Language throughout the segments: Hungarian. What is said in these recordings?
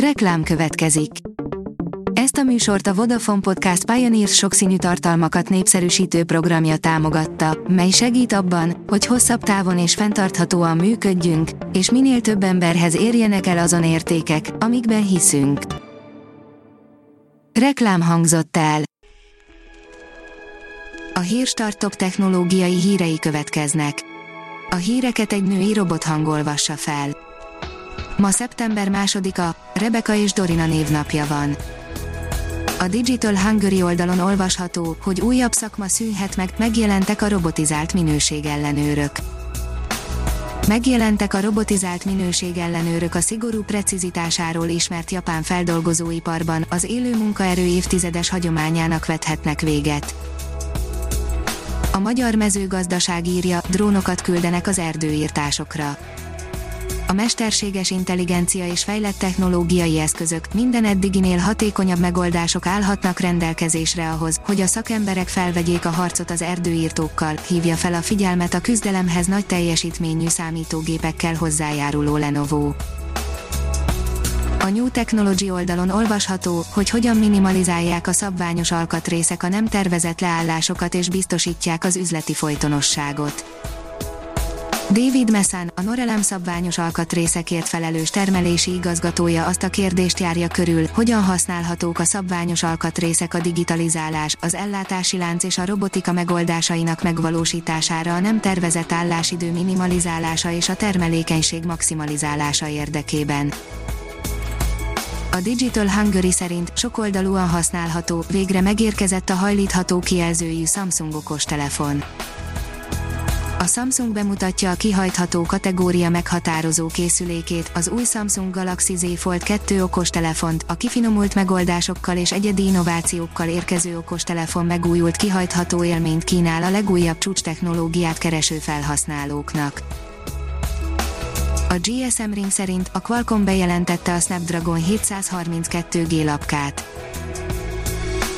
Reklám következik. Ezt a műsort a Vodafone Podcast Pioneers sokszínű tartalmakat népszerűsítő programja támogatta, mely segít abban, hogy hosszabb távon és fenntarthatóan működjünk, és minél több emberhez érjenek el azon értékek, amikben hiszünk. Reklám hangzott el. A Hírstart technológiai hírei következnek. A híreket egy női robot hangolvassa fel. Ma szeptember másodika, Rebeka és Dorina névnapja van. A Digital Hungary oldalon olvasható, hogy újabb szakma szűnhet meg, megjelentek a robotizált minőségellenőrök. Megjelentek a robotizált minőségellenőrök a szigorú precizitásáról ismert japán feldolgozóiparban, az élő munkaerő évtizedes hagyományának vethetnek véget. A magyar mezőgazdaság írja, drónokat küldenek az erdőírtásokra a mesterséges intelligencia és fejlett technológiai eszközök minden eddiginél hatékonyabb megoldások állhatnak rendelkezésre ahhoz, hogy a szakemberek felvegyék a harcot az erdőírtókkal, hívja fel a figyelmet a küzdelemhez nagy teljesítményű számítógépekkel hozzájáruló Lenovo. A New Technology oldalon olvasható, hogy hogyan minimalizálják a szabványos alkatrészek a nem tervezett leállásokat és biztosítják az üzleti folytonosságot. David Messan, a Norelem szabványos alkatrészekért felelős termelési igazgatója azt a kérdést járja körül, hogyan használhatók a szabványos alkatrészek a digitalizálás, az ellátási lánc és a robotika megoldásainak megvalósítására a nem tervezett állásidő minimalizálása és a termelékenység maximalizálása érdekében. A Digital Hungary szerint sokoldalúan használható, végre megérkezett a hajlítható kijelzőjű Samsung okostelefon. telefon a Samsung bemutatja a kihajtható kategória meghatározó készülékét, az új Samsung Galaxy Z Fold 2 okostelefont, a kifinomult megoldásokkal és egyedi innovációkkal érkező okostelefon megújult kihajtható élményt kínál a legújabb csúcs technológiát kereső felhasználóknak. A GSM Ring szerint a Qualcomm bejelentette a Snapdragon 732G lapkát.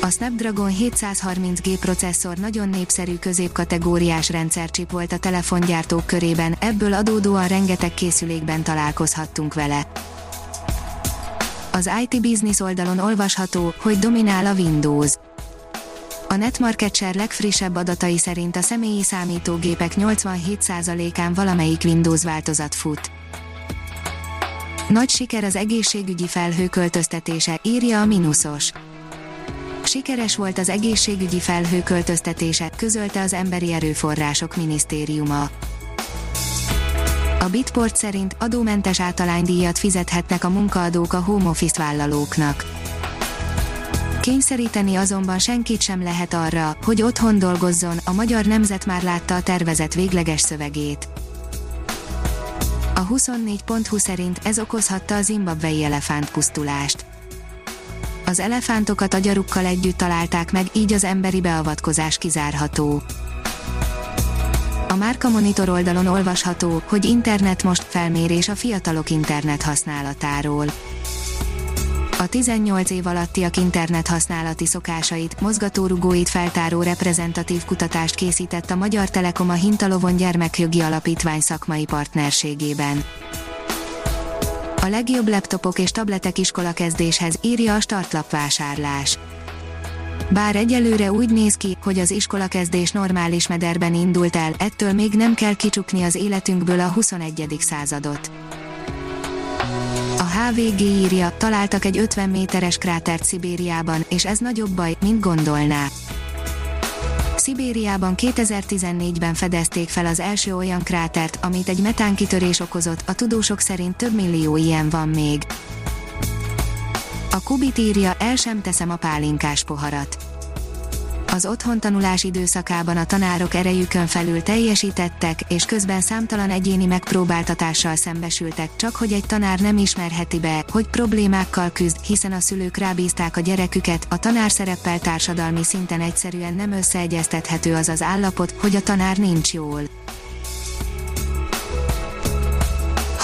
A Snapdragon 730G processzor nagyon népszerű középkategóriás rendszercsip volt a telefongyártók körében, ebből adódóan rengeteg készülékben találkozhattunk vele. Az IT Business oldalon olvasható, hogy dominál a Windows. A Netmarket Share legfrissebb adatai szerint a személyi számítógépek 87%-án valamelyik Windows változat fut. Nagy siker az egészségügyi felhő költöztetése, írja a Minusos. Sikeres volt az egészségügyi felhő költöztetése, közölte az Emberi Erőforrások Minisztériuma. A Bitport szerint adómentes általánydíjat fizethetnek a munkaadók a home office vállalóknak. Kényszeríteni azonban senkit sem lehet arra, hogy otthon dolgozzon, a magyar nemzet már látta a tervezet végleges szövegét. A 24.20 szerint ez okozhatta a zimbabvei elefántpusztulást az elefántokat agyarukkal együtt találták meg, így az emberi beavatkozás kizárható. A Márka Monitor oldalon olvasható, hogy internet most felmérés a fiatalok internet használatáról. A 18 év alattiak internet használati szokásait, mozgatórugóit feltáró reprezentatív kutatást készített a Magyar Telekom a Hintalovon Gyermekjogi Alapítvány szakmai partnerségében. A legjobb laptopok és tabletek iskola kezdéshez írja a startlap vásárlás. Bár egyelőre úgy néz ki, hogy az iskolakezdés normális mederben indult el, ettől még nem kell kicsukni az életünkből a 21. századot. A HVG írja, találtak egy 50 méteres krátert Szibériában, és ez nagyobb baj, mint gondolná. Szibériában 2014-ben fedezték fel az első olyan krátert, amit egy metánkitörés okozott, a tudósok szerint több millió ilyen van még. A Kubit írja, el sem teszem a pálinkás poharat az otthontanulás időszakában a tanárok erejükön felül teljesítettek, és közben számtalan egyéni megpróbáltatással szembesültek, csak hogy egy tanár nem ismerheti be, hogy problémákkal küzd, hiszen a szülők rábízták a gyereküket, a tanár szereppel társadalmi szinten egyszerűen nem összeegyeztethető az az állapot, hogy a tanár nincs jól.